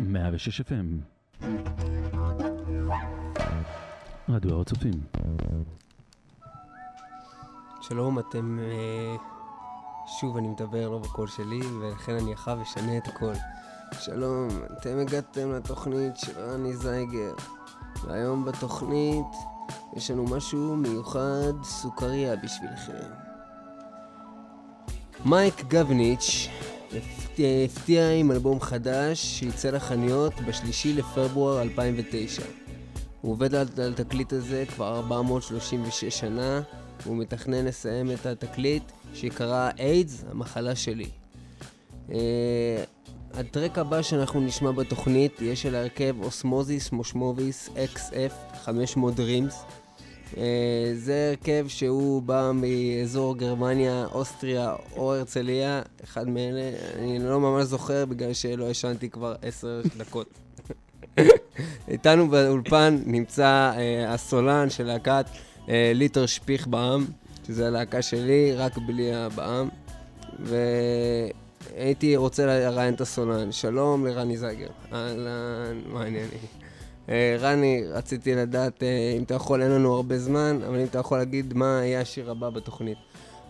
106 FM רדיו הר הצופים שלום, אתם... אה, שוב, אני מדבר לא בקול שלי, ולכן אני אחר אשנה את הקול. שלום, אתם הגעתם לתוכנית של רני זייגר, והיום בתוכנית יש לנו משהו מיוחד, סוכריה בשבילכם. מייק גבניץ' הפתיע, הפתיע עם אלבום חדש שיצא לחנויות בשלישי לפברואר 2009. הוא עובד על על התקליט הזה כבר 436 שנה, והוא מתכנן לסיים את התקליט שקרא איידס, המחלה שלי. Uh, הטרק הבא שאנחנו נשמע בתוכנית יהיה של ההרכב אוסמוזיס מושמוביס XF 500 דרימס. Uh, זה הרכב שהוא בא מאזור גרמניה, אוסטריה או הרצליה, אחד מאלה, אני לא ממש זוכר בגלל שלא ישנתי כבר עשר דקות. איתנו באולפן נמצא uh, הסולן של להקת uh, ליטר שפיך בעם, שזה הלהקה שלי, רק בלי הבעם. והייתי רוצה לראיין את הסולן. שלום לרני זייגר. אהלן, מה העניינים? אה, רני, רציתי לדעת אה, אם אתה יכול, אין לנו הרבה זמן, אבל אם אתה יכול להגיד מה יהיה השיר הבא בתוכנית.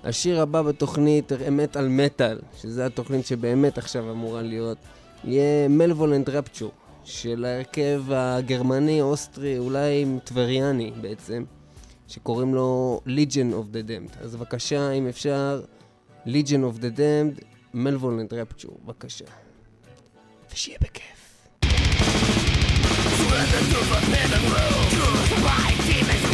השיר הבא בתוכנית, אמת על מטאל, שזה התוכנית שבאמת עכשיו אמורה להיות, יהיה מלוולנד רפצ'ור, של ההרכב הגרמני-אוסטרי, אולי טבריאני בעצם, שקוראים לו Legion of the Damned. אז בבקשה, אם אפשר, Legion of the Damned, מלוולנד רפצ'ור, בבקשה. ושיהיה בכיף. Burn the roof of living room Choose demons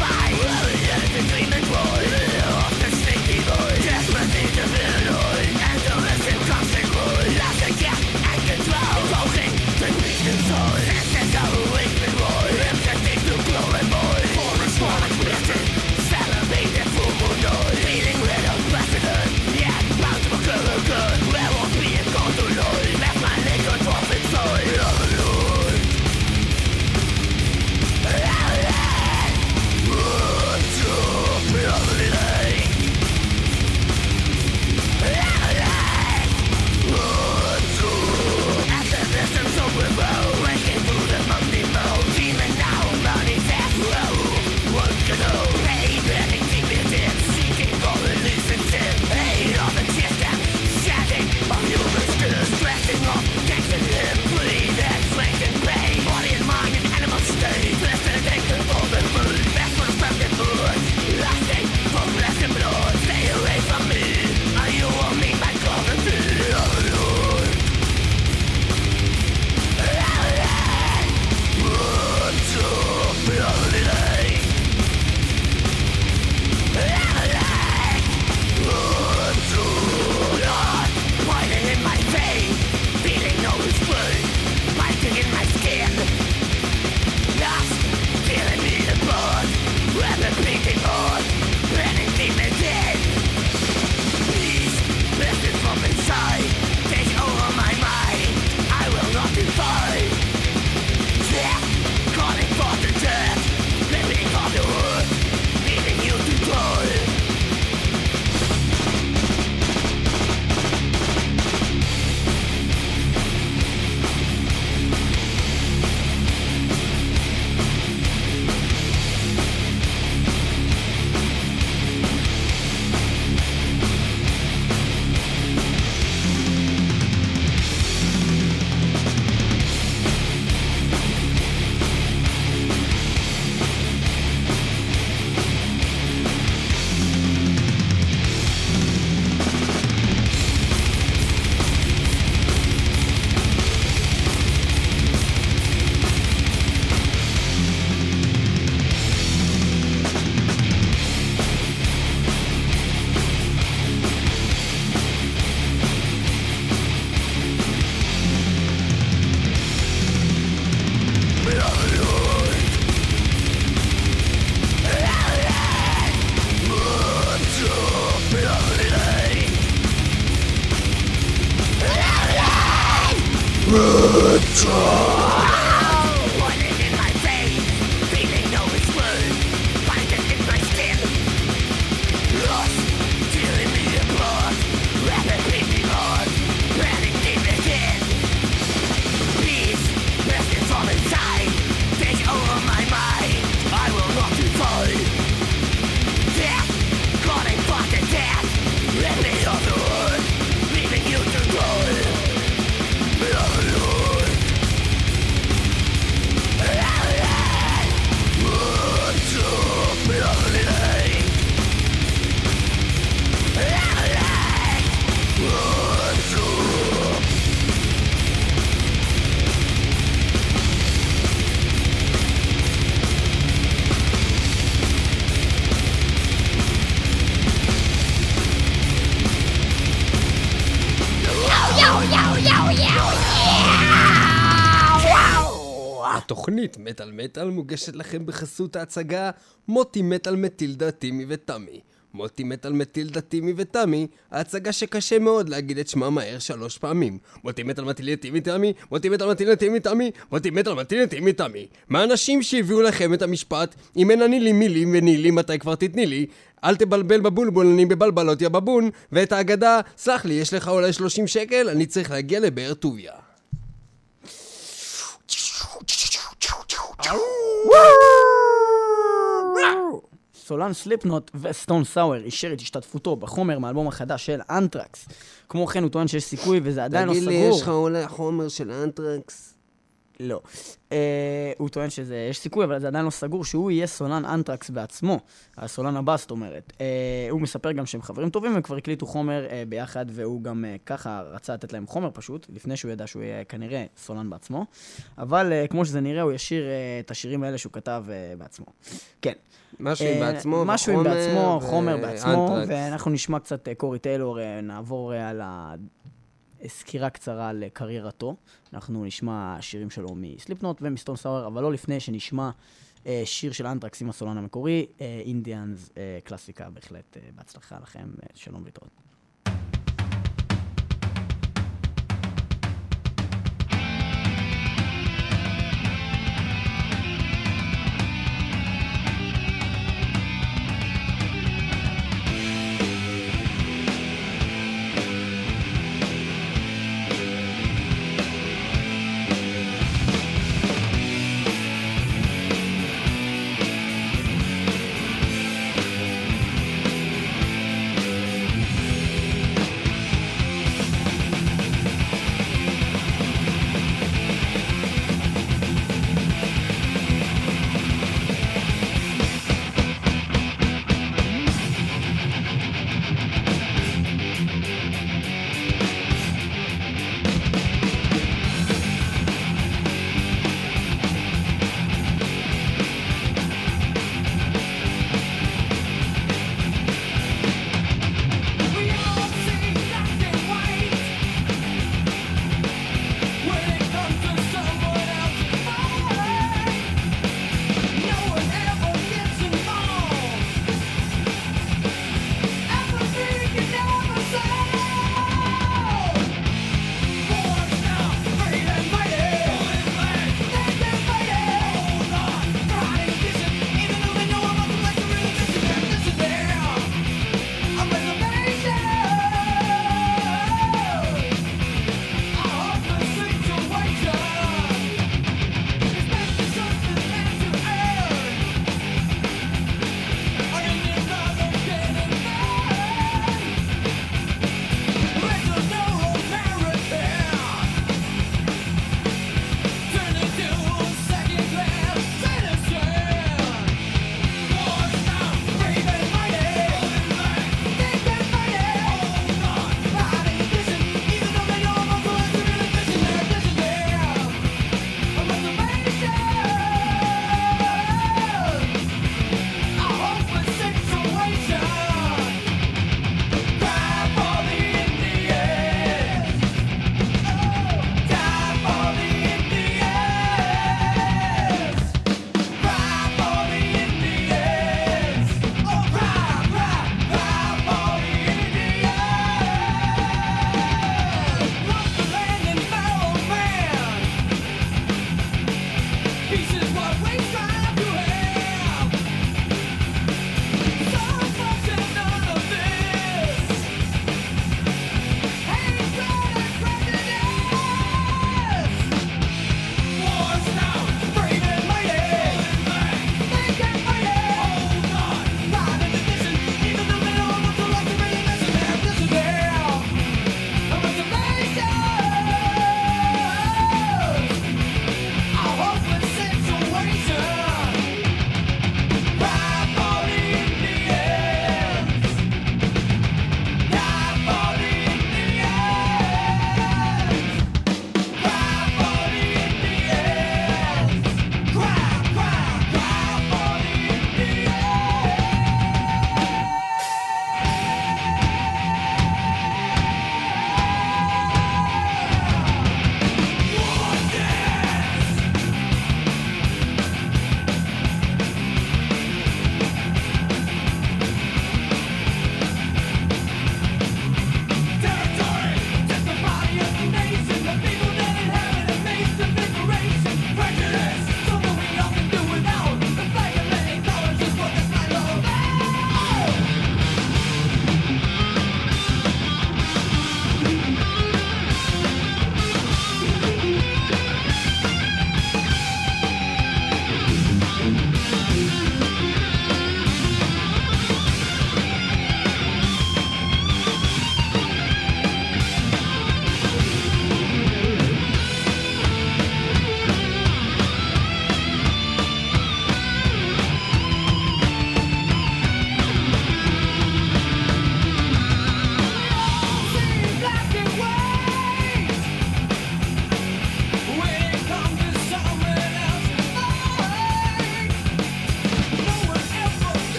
התוכנית מטאל מטאל מוגשת לכם בחסות ההצגה מוטי מטאל מטילדה, טימי ותמי. מוטי מטאל מטילדה טימי ותמי, ההצגה שקשה מאוד להגיד את שמה מהר שלוש פעמים. מוטי מטאל מטילדה טימי תמי, מוטי מטאל מטילדה טימי תמי, מוטי מטאל מטילדה טימי תמי. מהאנשים שהביאו לכם את המשפט, אם אין אני לי מילים ונילי מתי כבר תתני לי, אל תבלבל בבולבול, אני בבלבלות יא בבון, ואת האגדה, סלח לי, יש לך אולי 30 שקל, אני צריך להגיע לבאר טוביה. סולן Slipknot ו Stone Sour אישר את השתתפותו בחומר מהאלבום החדש של אנטרקס. כמו כן הוא טוען שיש סיכוי וזה עדיין לא תגיד סגור. לי, יש לך אולי חומר של אנטרקס? לא. אה, הוא טוען שיש סיכוי, אבל זה עדיין לא סגור שהוא יהיה סולן אנטרקס בעצמו. הסולן הבא, זאת אומרת. אה, הוא מספר גם שהם חברים טובים, הם כבר הקליטו חומר אה, ביחד, והוא גם אה, ככה רצה לתת להם חומר פשוט, לפני שהוא ידע שהוא יהיה כנראה סולן בעצמו. אבל אה, כמו שזה נראה, הוא ישיר אה, את השירים האלה שהוא כתב אה, בעצמו. כן. משהו עם אה, בעצמו, משהו עם בעצמו, חומר בעצמו. ואנחנו נשמע קצת אה, קורי טיילור, אה, נעבור על הסקירה קצרה על קריירתו. אנחנו נשמע שירים שלו מסליפנוט ומסטון סאואר, אבל לא לפני שנשמע אה, שיר של אנטרקס עם הסולן המקורי, אינדיאנס, קלאסיקה בהחלט, אה, בהצלחה לכם, שלום להתראות.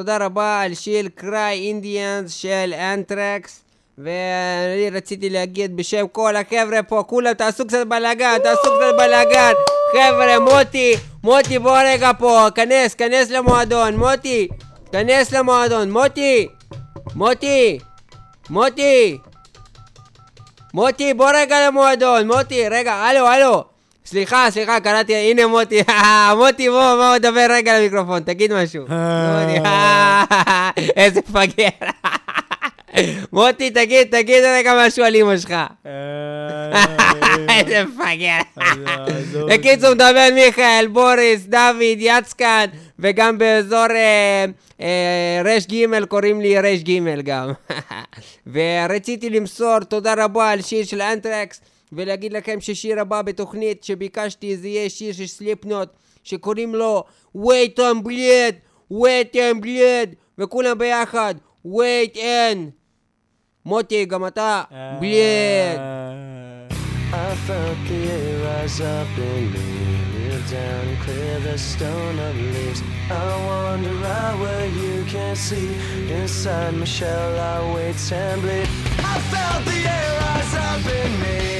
תודה רבה על שיר קריי אינדיאנס של אנטרקס. ואני רציתי להגיד בשם כל החבר'ה פה, כולם תעשו קצת בלאגן, תעשו קצת בלאגן. חבר'ה, מוטי, מוטי בוא רגע פה, כנס, כנס למועדון, מוטי, כנס למועדון, מוטי, מוטי, מוטי, מוטי, בוא רגע למועדון, מוטי, רגע, הלו, הלו. סליחה, סליחה, קראתי, הנה מוטי, מוטי, בוא, בוא, דבר רגע למיקרופון, תגיד משהו. מוטי, איזה מפגר. מוטי, תגיד, תגיד רגע משהו על אמא שלך. איזה מפגר. בקיצור, מדבר מיכאל, בוריס, דוד, יצקן, וגם באזור אה, אה, רש ג' קוראים לי רש ג' גם. ורציתי למסור תודה רבה על שיר של אנטרקס, ולהגיד לכם ששיר הבא בתוכנית שביקשתי זה יהיה שיר של סליפנוט, שקוראים לו wait on bleed, wait and bleed, וכולם ביחד, wait and. מוטי, גם אתה, bleed. Down and clear the stone of leaves. I wander out where you can't see. Inside my shell, I wait and bleed. I felt the air rise up in me,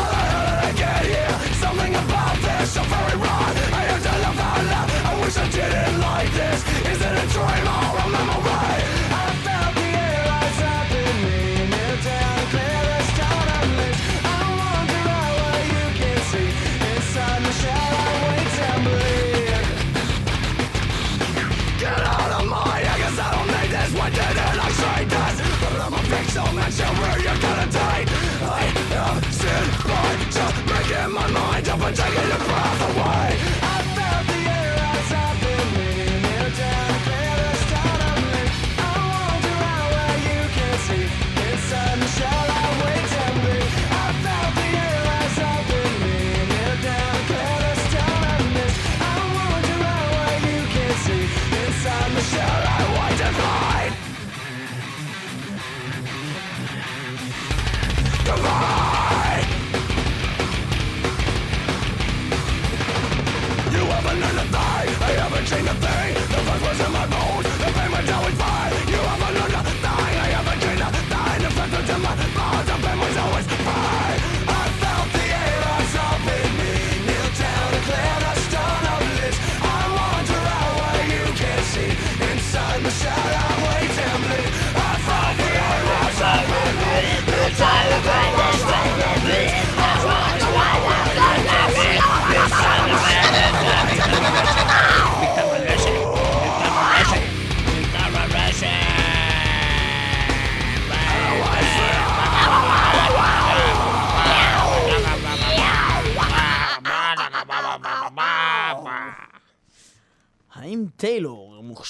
just making my mind up and taking your breath away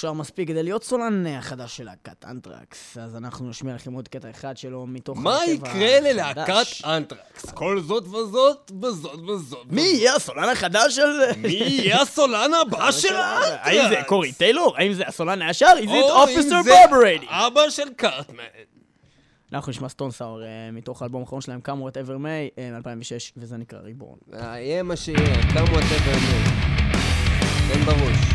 מוכשר מספיק כדי להיות סולן החדש של להקת אנטרקס? אז אנחנו נשמיע לכם עוד קטע אחד שלו מתוך מה יקרה ללהקת. אנטרקס? כל זאת וזאת, בזאת וזאת. מי יהיה הסולן החדש של... מי יהיה הסולן הבא של האנטרקס? האם זה קורי טיילור? האם זה הסולן הישר? או אם זה ברבריידי? אבא של קארטמן. אנחנו נשמע סטון סאור אה, מתוך האלבום האחרון שלהם, קאמו את אבר מיי, מ-2006, וזה נקרא ריבורן. אה, יהיה מה שיהיה, קמו אתם באמת. תן בראש.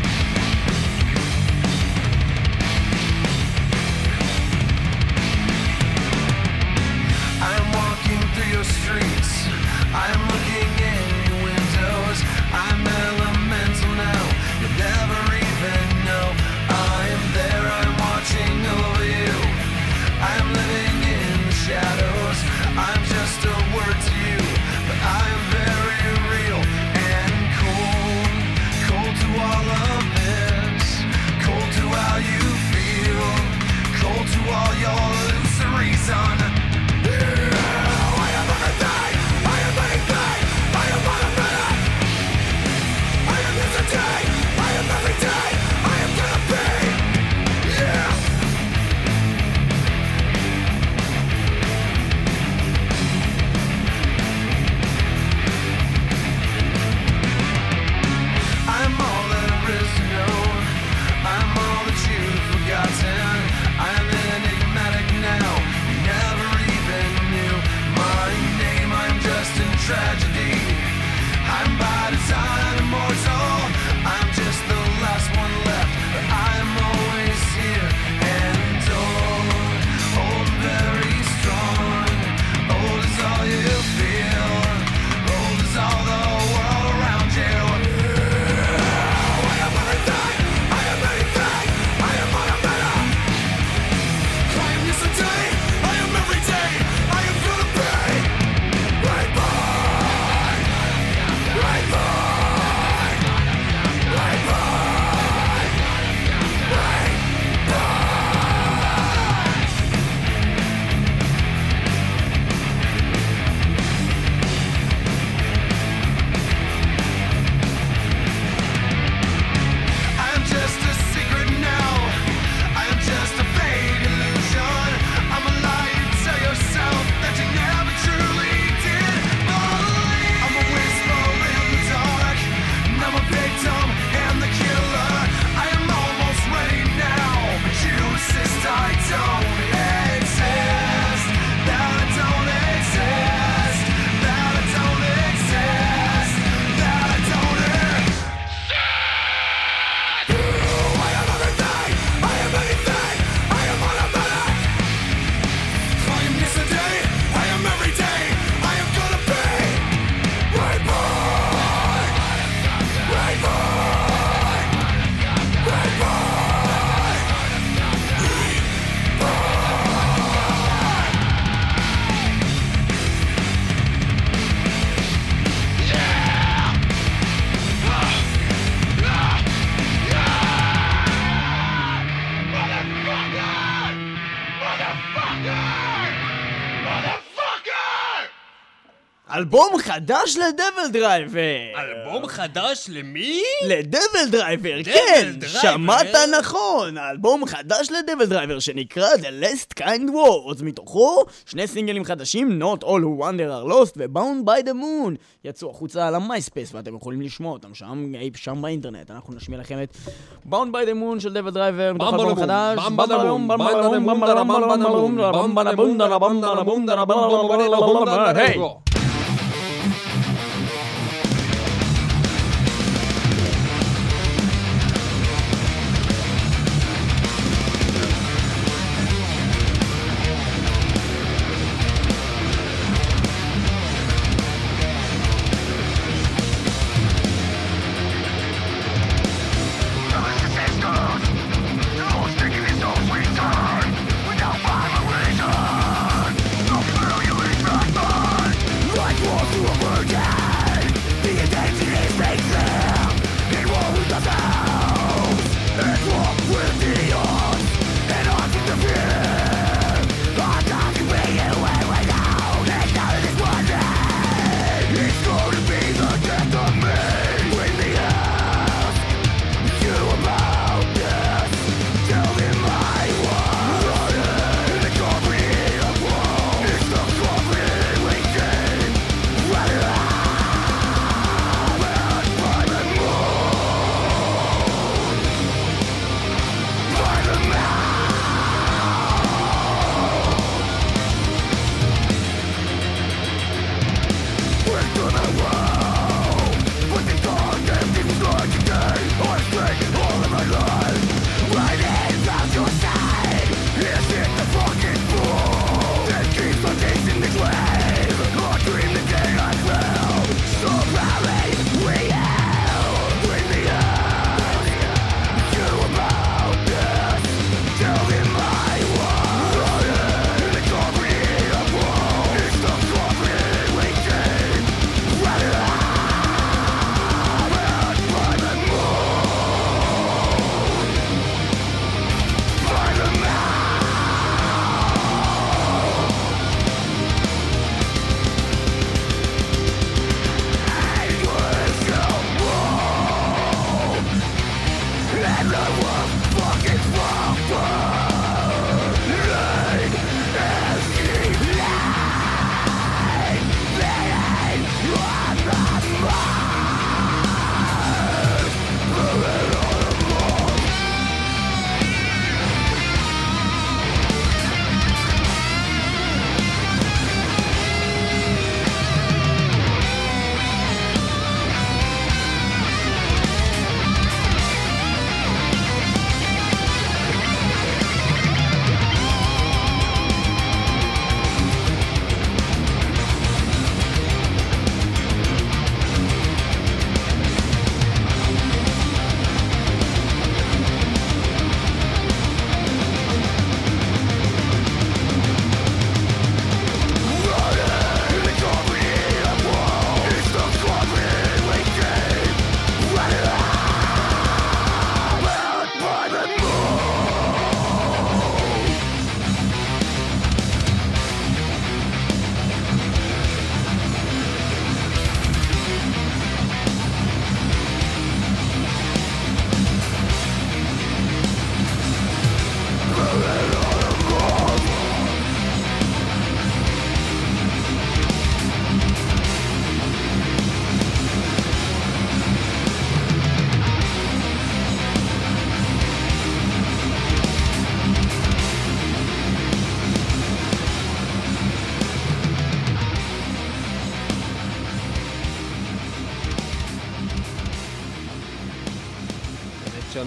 אלבום חדש ל DevilDriver! אלבום חדש למי? ל Devil Driver, Devil כן! Driver? שמעת נכון! אלבום חדש ל DevilDriver שנקרא The Last Kind Words, מתוכו שני סינגלים חדשים, Not All Who Wander Are Lost ו-Bound by the Moon. יצאו החוצה על ה MySpace ואתם יכולים לשמוע אותם שם, שם באינטרנט. אנחנו נשמיע לכם את Bound by the Moon של DevilDriver, מתוך אלבום חדש. היי!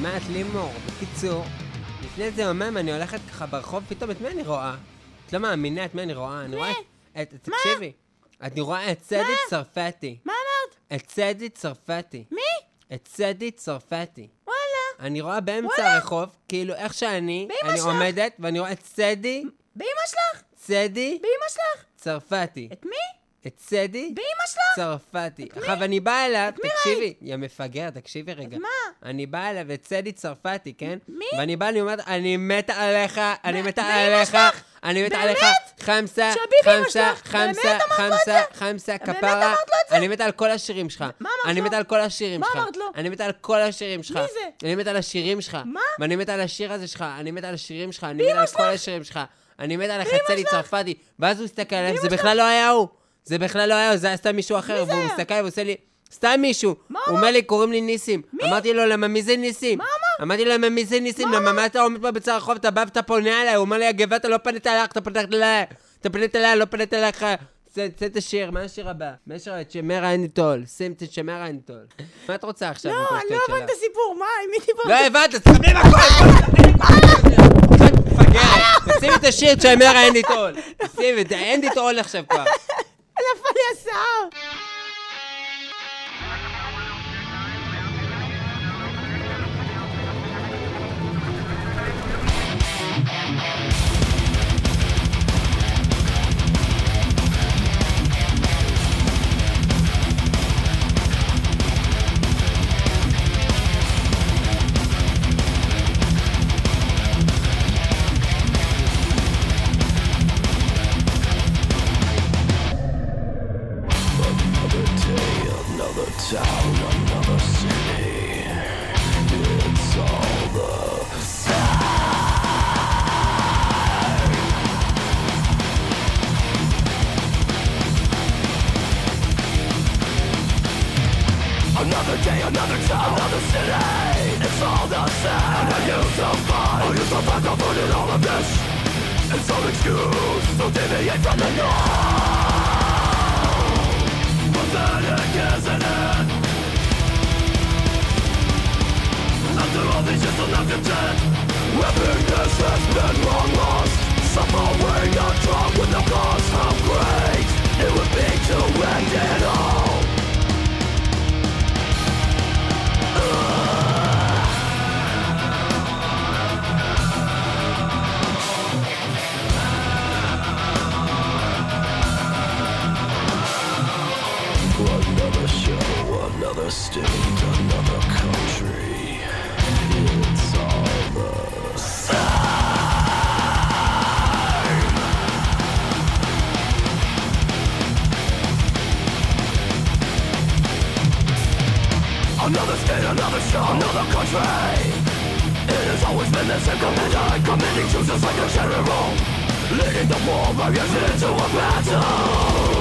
שומעת לימור, בקיצור, לפני איזה יומיים אני הולכת ככה ברחוב, פתאום את מי אני רואה? את לא מאמינה את מי אני רואה? אני רואה את... את- תקשיבי. אני רואה את צדי צרפתי. מה אמרת? את צדי צרפתי. מי? את צדי צרפתי. וואלה. אני רואה באמצע. הרחוב, כאילו איך שאני, אני. עומדת, ואני רואה את צדי, באמא שלך? צדי באמא שלך? צרפתי. את מי? את צדי באמא שלך? צרפתי. עכשיו, אני באה אליו, תקשיבי, יא מפגר, תקשיבי רגע. מה? אני באה אליו, את צדי צרפתי, כן? מי? ואני באה, אני אומרת, אני מתה עליך, אני מתה עליך? אני מתה? עליך, חמסה, חמסה, חמסה, חמסה? חמסה, כפרה. אני מתה על כל השירים שלך. מה אמרת אני לו? מתה על כל השירים מה שלך. אמרת לו? אני מתה על כל השירים שלך. מי זה? אני מתה על השירים שלך. מה? ואני מתה על השיר הזה שלך, אני מתה על השירים שלך, אני מתה על כל השירים שלך. אני מתה על החצי צרפתי. ואז הוא הסתכל עליהם, זה בכלל לא היה הוא. זה בכלל לא היה זה היה סתם מישהו אחר. והוא? מסתכל ועושה לי, סתם מישהו. מה הוא אומר לי, קוראים לי ניסים. אמרתי לו, למה מי זה ניסים? מה אמר? אמרתי לו, למה מי זה ניסים? למה מה אתה עומד פה בצער רחוב, אתה בא ואתה פונה אליי? הוא אומר לי, הגבע, אתה לא פנית אליי, אתה פנית אליי. אתה פנית אליי, לא פנית אליך. צא את השיר, מה השיר הבא? מה השיר הבא? צ'מרה אין טול. שים את צ'מרה אין טול. מה את רוצה עכשיו? לא, אני לא הבנתי את? הסיפור, מה, עם מי דיברת? לא הבנת, אז תקבלי! מפגרת. תשימי את השיר צ'מרה אין לי טול. תשימי, אין לי טול עכשיו כבר. נפל לי השיער. סמירנוף, Another day, another town, another city. It's all the same. And I use the mind I use the fact of burning all of this. It's all excuse to deviate from the norm. Pathetic, isn't it? After all these years, I'm not content Happiness has been long lost. Suffering, we're with no cause How great it would be to end it all. state, another country. It's all the same. Another state, another show, another country. It has always been the same commander, committing, chooses like a general, leading the war by into a battle.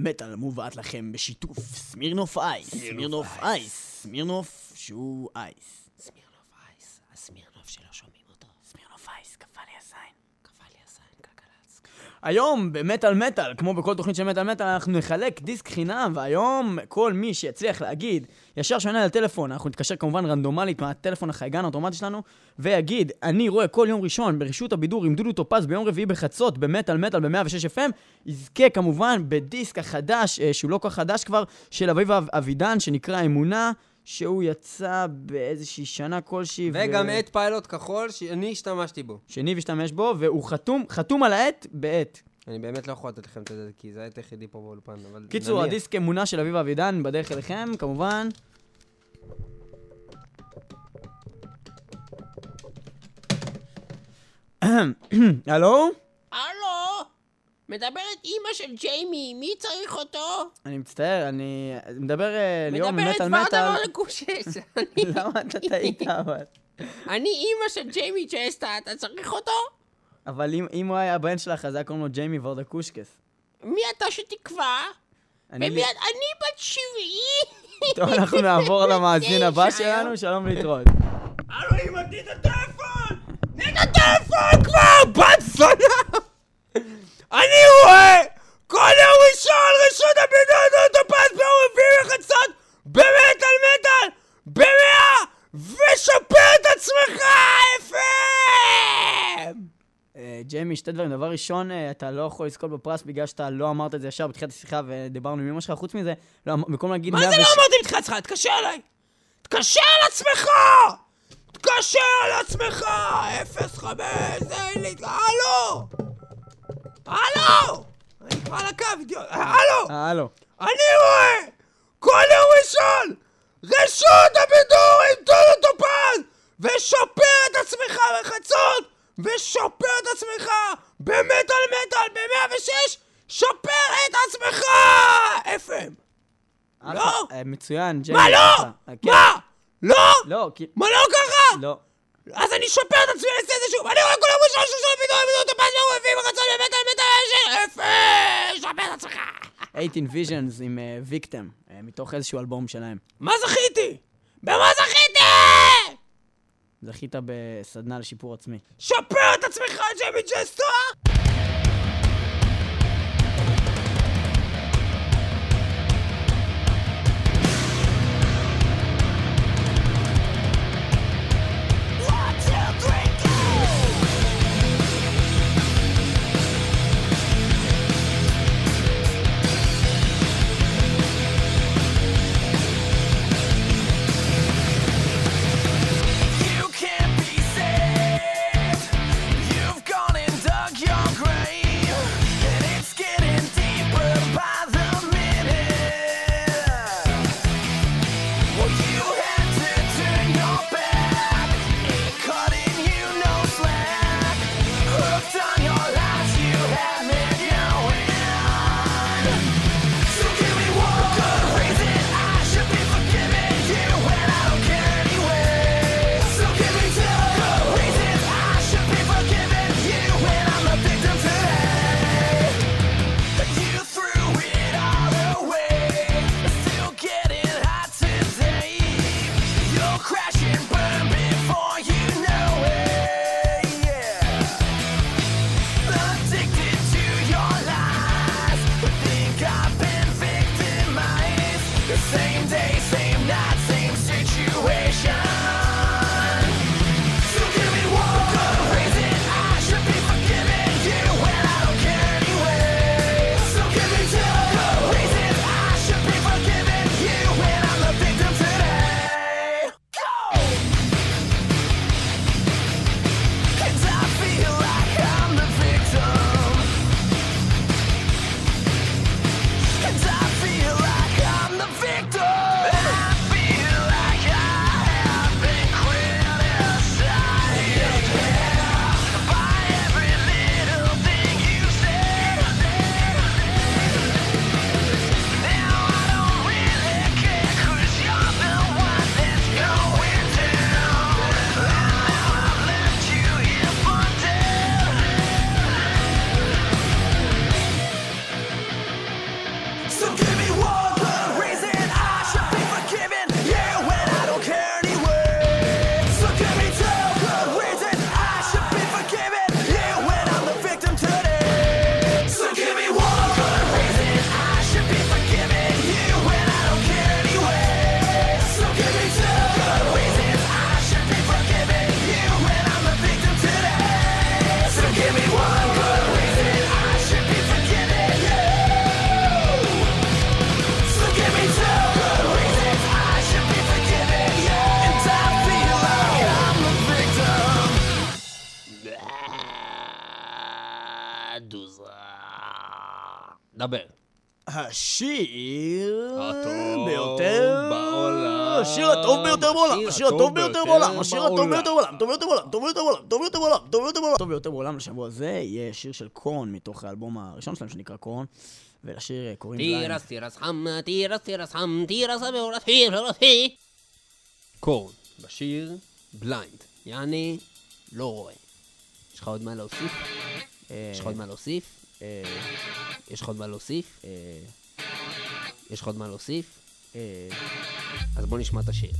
מטאל מובאת לכם בשיתוף Smirnoff Ice. Smirnoff Ice. Smirnoff שהוא Ice. Smirnoff Ice, ה Smirnoff שלא שומעים אותו. Smirnoff Ice, קפא לי הזין. קפא לי הזין, גלגלצ. היום במטאל מטאל, כמו בכל תוכנית של מטאל מטאל, אנחנו נחלק דיסק חינם, והיום כל מי שיצליח להגיד, ישר שעונה לטלפון, אנחנו נתקשר כמובן רנדומלית מהטלפון החייגן האוטומטי שלנו, ויגיד, אני רואה כל יום ראשון ברשות הבידור עם דודו טופז ביום רביעי בחצות במטאל מטאל ב-106 FM, יזכה כמובן בדיסק החדש, אה, שהוא לא כל כך חדש כבר, של אביב אב- אבידן, שנקרא אמונה. שהוא יצא באיזושהי שנה כלשהי. וגם ו- עט פיילוט כחול שאני השתמשתי בו. שניב השתמש בו, והוא חתום, חתום על העט בעט. אני באמת לא יכול לתת לכם את זה, כי זה העט היחידי פה באולפן, אבל קיצור, נניח. הדיסק אמונה של אביב אבידן בדרך אליכם, כמובן. הלו? הלו? מדברת אימא של ג'יימי, מי צריך אותו? אני מצטער, אני מדבר אה, ליאור מדברת ממטאל מטאל. ורדה לקושש. למה אתה טעית אבל? אני אימא של ג'יימי צ'סטה, אתה צריך אותו? אבל אם- אם הוא היה הבן שלך, אז היה קוראים לו ג'יימי ורדה קושקס. מי אתה שתקבע? אני ומי לי- את? אני בת שבעי! טוב, אנחנו נעבור למאזין הבא שלנו, שלום להתראות. הלו, אמא, תני את הטלפון! תני את הטלפון כבר, בת זונה! אני רואה כל יום ראשון רשות הבידוד אוטופס ביום רביעי בחצות במטאל מטאל במאה ושפר את עצמך, FM! אה, ג'יימי, שתי דברים. דבר ראשון, אה, אתה לא יכול לזכות בפרס בגלל שאתה לא אמרת את זה ישר בתחילת השיחה ודיברנו עם אמא שלך. חוץ מזה, לא, במקום להגיד... מה זה 106 לא אמרתי בתחילת שיחה? תתקשר אליי! תתקשר על עצמך! תתקשר על עצמך! אפס חמש, אין לי... הלו! הלו! אני כבר על הקו, אידיוט. הלו! אה, הלו. אני רואה כל יום ראשון רשות הבידור עם דודו טופז ושופר את עצמך בחצות ושופר את עצמך במטאל מטאל ב-106 שופר את עצמך! FM! לא! אה, מצוין, ג'יימי. מה לא? אה, כן. מה? לא? לא, כי... מה לא ככה? לא. אז אני שופר את עצמי, אני אעשה את זה שוב. אני רואה כל יום ראשון רשות הבידור עם דודו טופז ביום רביעי בחצות במטאל מטאל ב-106 שופר את עצמך! 18 Visions עם ויקטם, מתוך איזשהו אלבום שלהם. מה זכיתי? במה זכיתי? זכית בסדנה לשיפור עצמי. שפר את עצמך, ג'יימי ג'סטה! השיר ביותר בעולם. השיר הטוב ביותר בעולם, השיר הטוב ביותר בעולם, השיר הטוב. ביותר בעולם, טוב ביותר בעולם, טוב ביותר בעולם, טוב ביותר בעולם, טוב ביותר בעולם, טוב ביותר בעולם לשבוע הזה יהיה שיר של Korn מתוך האלבום הראשון שלהם שנקרא Korn, ולשיר אה, קוראים Blind. תירס תירס חם, תירס תירס חם, תירס המאורס פי Korn, בשיר Blind, יעני לא רואה. יש לך עוד מה להוסיף? אה, יש לך עוד מה להוסיף? אה, יש לך עוד מה להוסיף? יש לך עוד מה להוסיף? אה, אז בוא נשמע את השיר.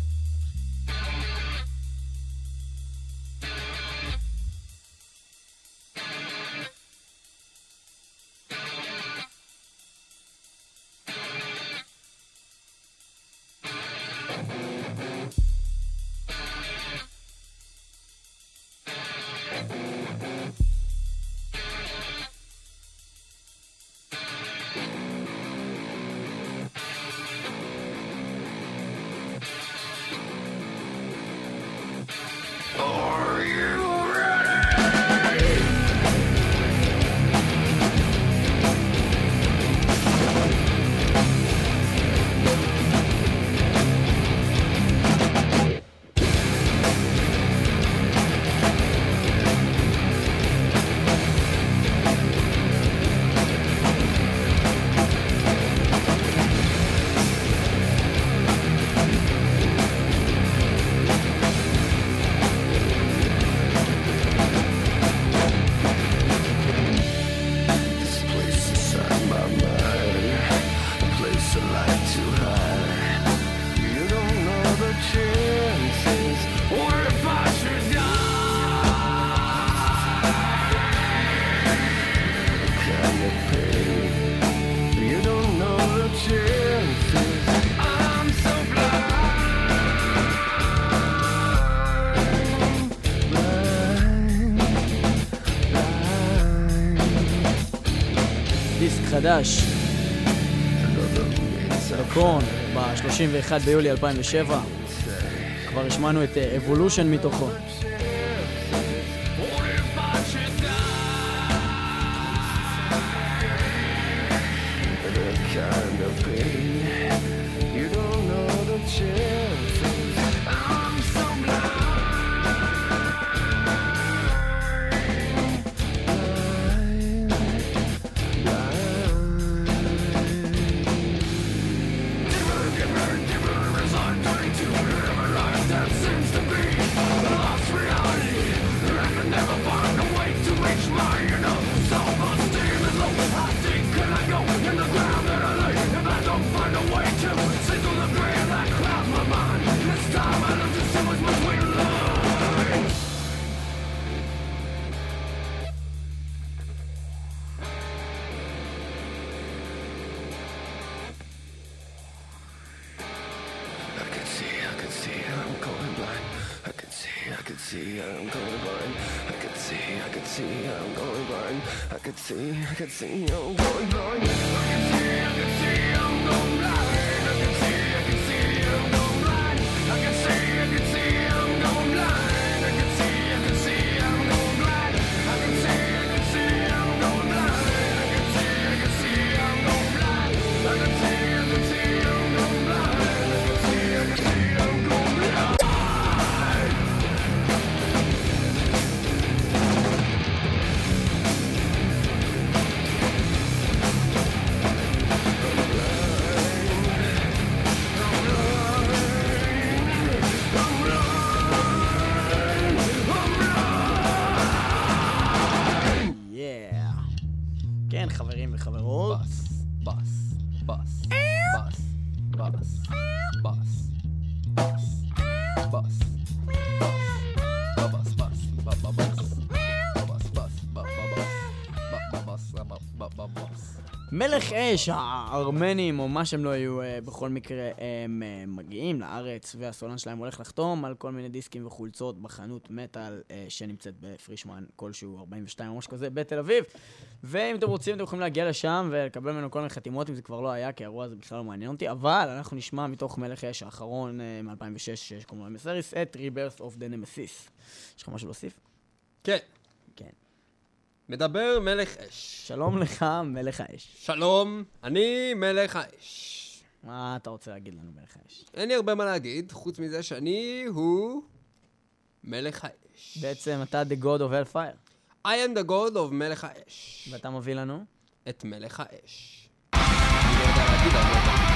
חדש, קורן, ב-31 ביולי 2007. כבר השמענו את אבולושן מתוכו. מלך אש, הארמנים, או מה שהם לא יהיו, אה, בכל מקרה, הם אה, מגיעים לארץ, והסולן שלהם הולך לחתום על כל מיני דיסקים וחולצות בחנות מטאל אה, שנמצאת בפרישמן כלשהו, 42 או משהו כזה, בתל אביב. ואם אתם רוצים, אתם יכולים להגיע לשם ולקבל ממנו כל מיני חתימות, אם זה כבר לא היה, כי האירוע הזה בכלל לא מעניין אותי, אבל אנחנו נשמע מתוך מלך אש האחרון אה, מ-2006, שקוראים לו אמסריס, את Rebirth of the Nemesis. יש לך משהו להוסיף? כן. מדבר מלך אש. שלום לך, מלך האש. שלום, אני מלך האש. מה אתה רוצה להגיד לנו, מלך האש? אין לי הרבה מה להגיד, חוץ מזה שאני הוא מלך האש. בעצם אתה the god of hellfire, I am the god of מלך האש. ואתה מביא לנו? את מלך האש. אני לא יודע להגיד, אני לא יודע.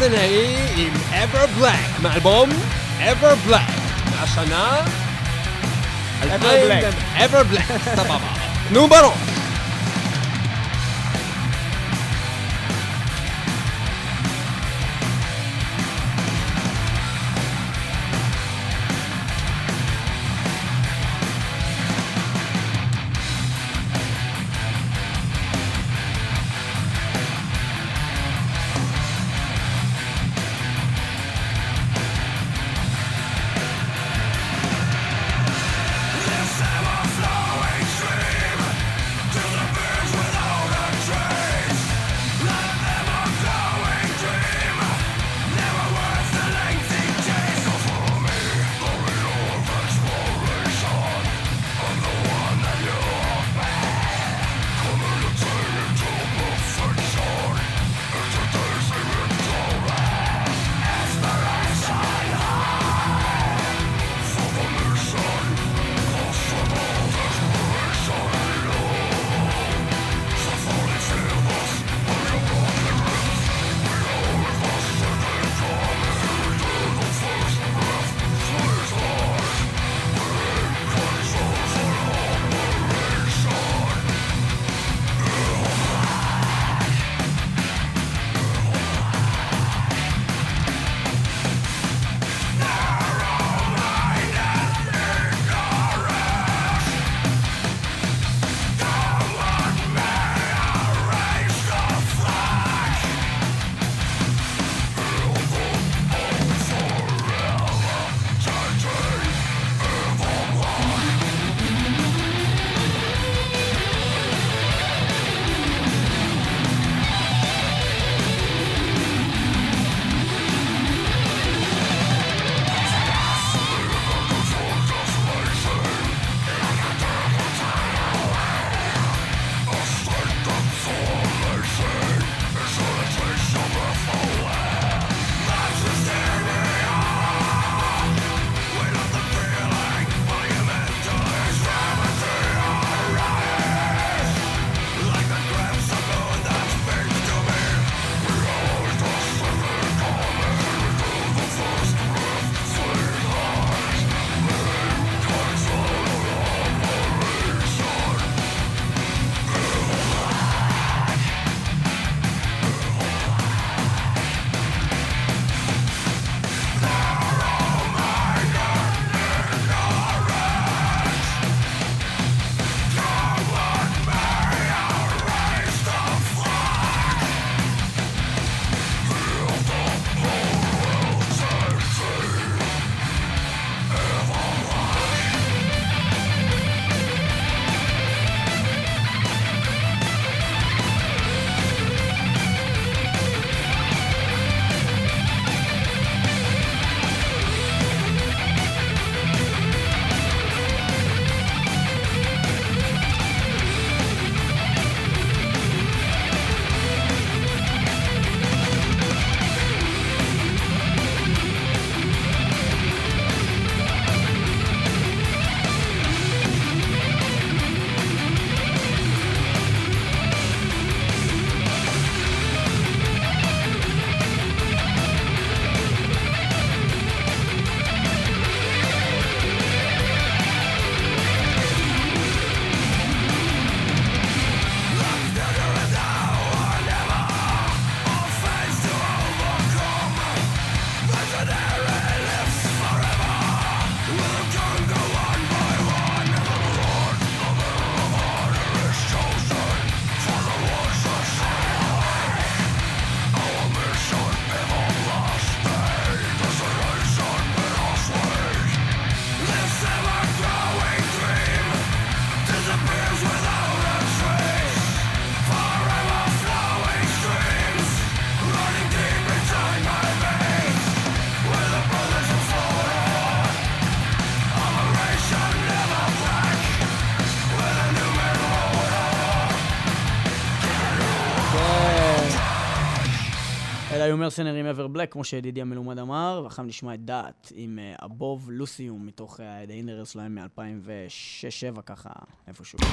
מרסנרי עם ever black, מאלבום ever black, מהשנה... Ever black, סבבה. נו בראש. מרסנרים אבר בלק, כמו שידידי המלומד אמר, ואחר נשמע את דעת עם אבוב לוסיום, מתוך אה, The Inner שלהם מ-2006-2007 ככה, איפשהו. זה?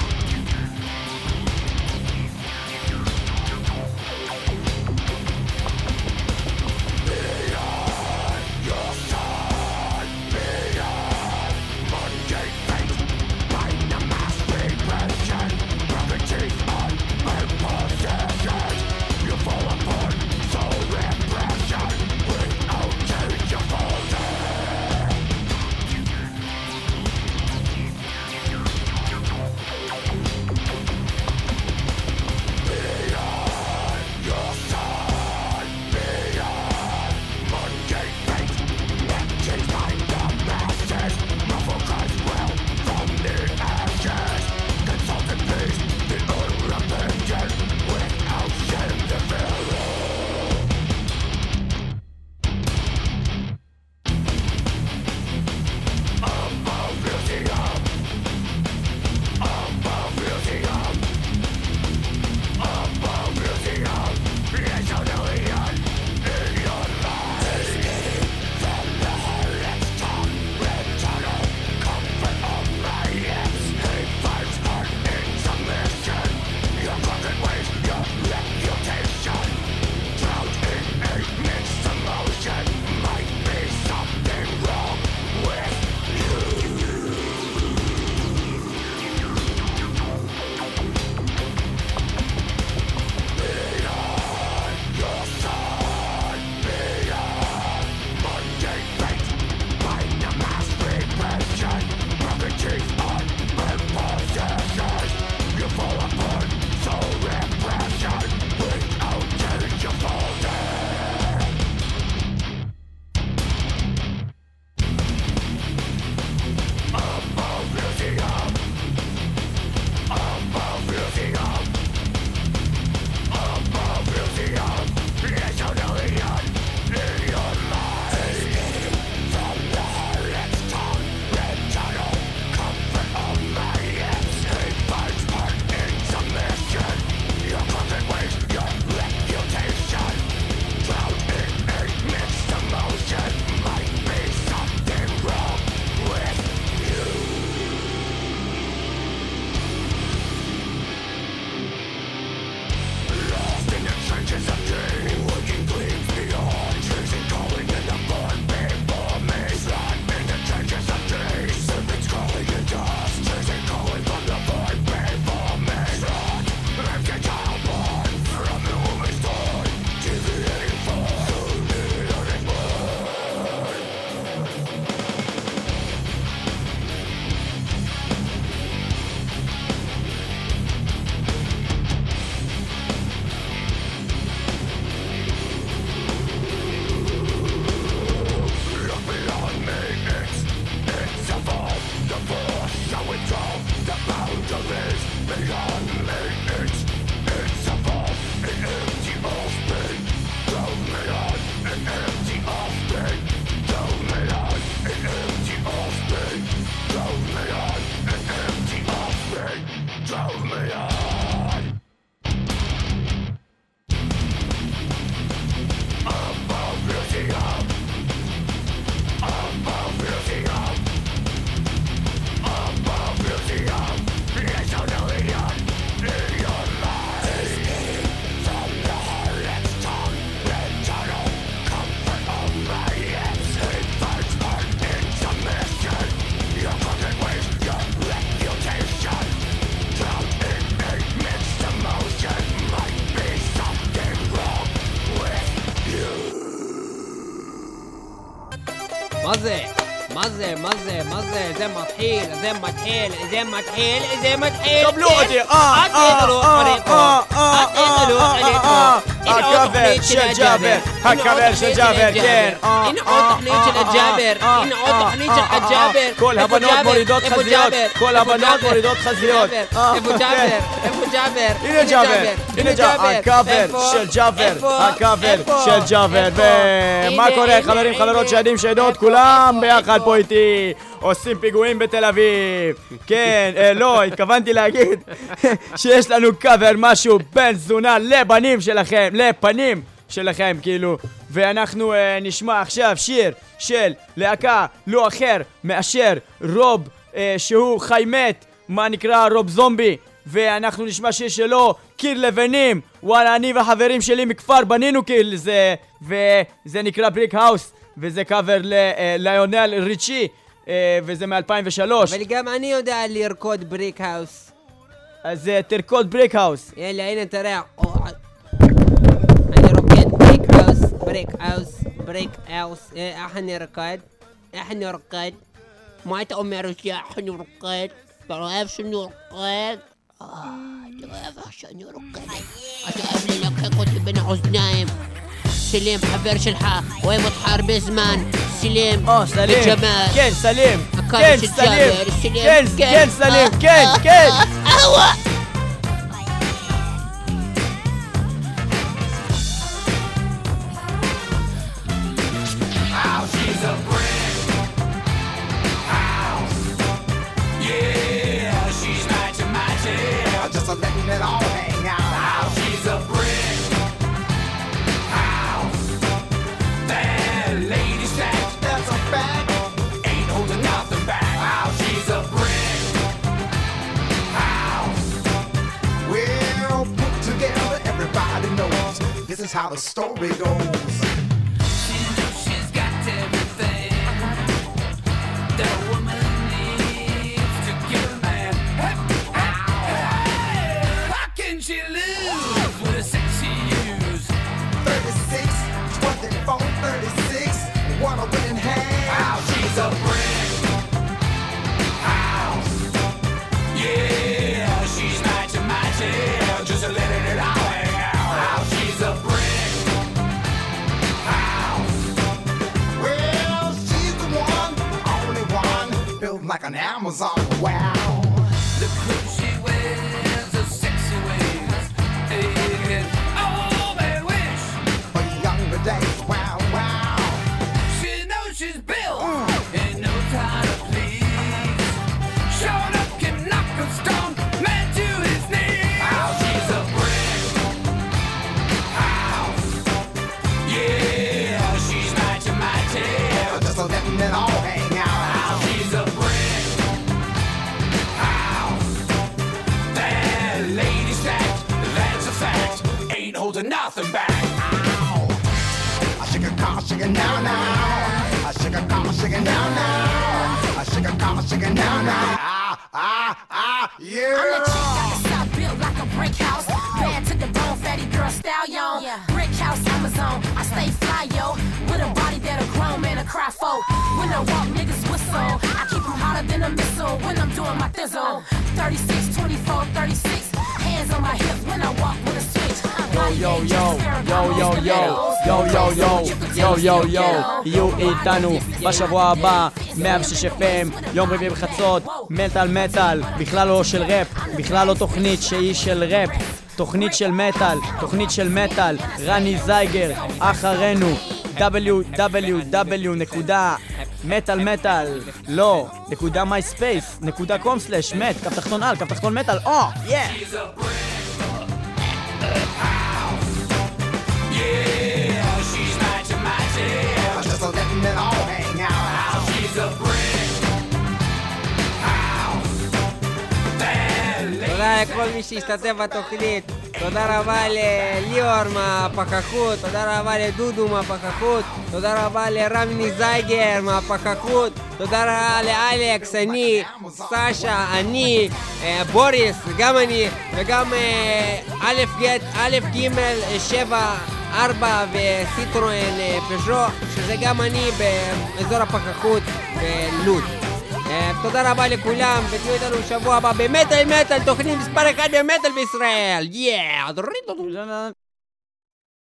مزه مزه زي ما تحيل زي ما تحيل زي ما تحيل زي ما تحيل. طب آه، آه، لوقتي آه،, آه آه آه آه آه آه آه הכבד של ג'אבר, הכבד של ג'אבר, כן. הנה עוד תוכנית של הג'אבר, הנה עוד תוכנית של הג'אבר. כל הבנות מורידות חזיות, כל הבנות מורידות חזיות. איפה ג'אבר? איפה ג'אבר? הנה ג'אבר, הנה ג'אבר. הכבד של ג'אבר, הכבד של ג'אבר. ומה קורה חברים, חברות, שעדים, שעדות, כולם ביחד פה איתי. עושים פיגועים בתל אביב. כן, אה, לא, התכוונתי להגיד שיש לנו קאבר משהו בן תזונה לבנים שלכם, לפנים שלכם, כאילו. ואנחנו אה, נשמע עכשיו שיר של להקה לא אחר מאשר רוב אה, שהוא חי מת, מה נקרא רוב זומבי. ואנחנו נשמע שיר שלו, קיר לבנים. וואלה, אני והחברים שלי מכפר בנינו קיר לזה, וזה נקרא Brick House, וזה קאבר לליונל ריצ'י, אה, וזה מ-2003. אבל גם אני יודע לרקוד Brick House. אז תרקוד Brick House. יאללה, הנה תראה. אני רוקד Brick House, Brick House, Brick House. איך אני רוקד? איך אני רוקד? מה אתה אומר אותי איך אני רוקד? רקד? ما تأمر السياح نرقد تعرف شنو رقد تعرف شنو رقد أتعرف لك אותי בין האוזניים. سليم حفر شلحة وين حرب بزمان. سليم آه سليم. الجمال. كين سليم. كين سليم. كين سليم. كين كين سليم. كيل. كيل now, now. I shake a car, shake it now, now. Ah, ah, ah, yeah. I'm the chick the south built like a brick house. cry folk. When I walk, niggas whistle. I keep them hotter than a missile when I'm doing my thizzle. 36, 24, 36. Hands on my hips when I walk with a switch. Yo yo yo, yo yo yo, yo yo yo, yo yo yo, יהיו איתנו בשבוע הבא, 106 FM, יום רביעי בחצות, מטאל מטאל, בכלל לא של ראפ, בכלל לא תוכנית שהיא של ראפ, תוכנית של מטאל, תוכנית של מטאל, רני זייגר, אחרינו, www.מטאל-מטאל.לא.myspace.com/מת, קו תחתון על, קו תחתון מטאל, או, יא! Yeah, she's my tomato. Just a letting it all hang out. She's a תודה לכל מי שהשתתף בתוכנית. תודה רבה לליאור מהפקחות, תודה רבה לדודו מהפקחות, תודה רבה לרמני זייגר מהפקחות, תודה רבה לאלכס, אני, סשה, אני, בוריס, גם אני, וגם א' ג' א' ג' שבע 4 וסיטרואן פז'ו, שזה גם אני באזור הפקחות בלוד. אה, תודה רבה לכולם, ותהיו איתנו בשבוע הבא במטאל מטאל, תוכנית מספר 1 במטאל בישראל! יאה!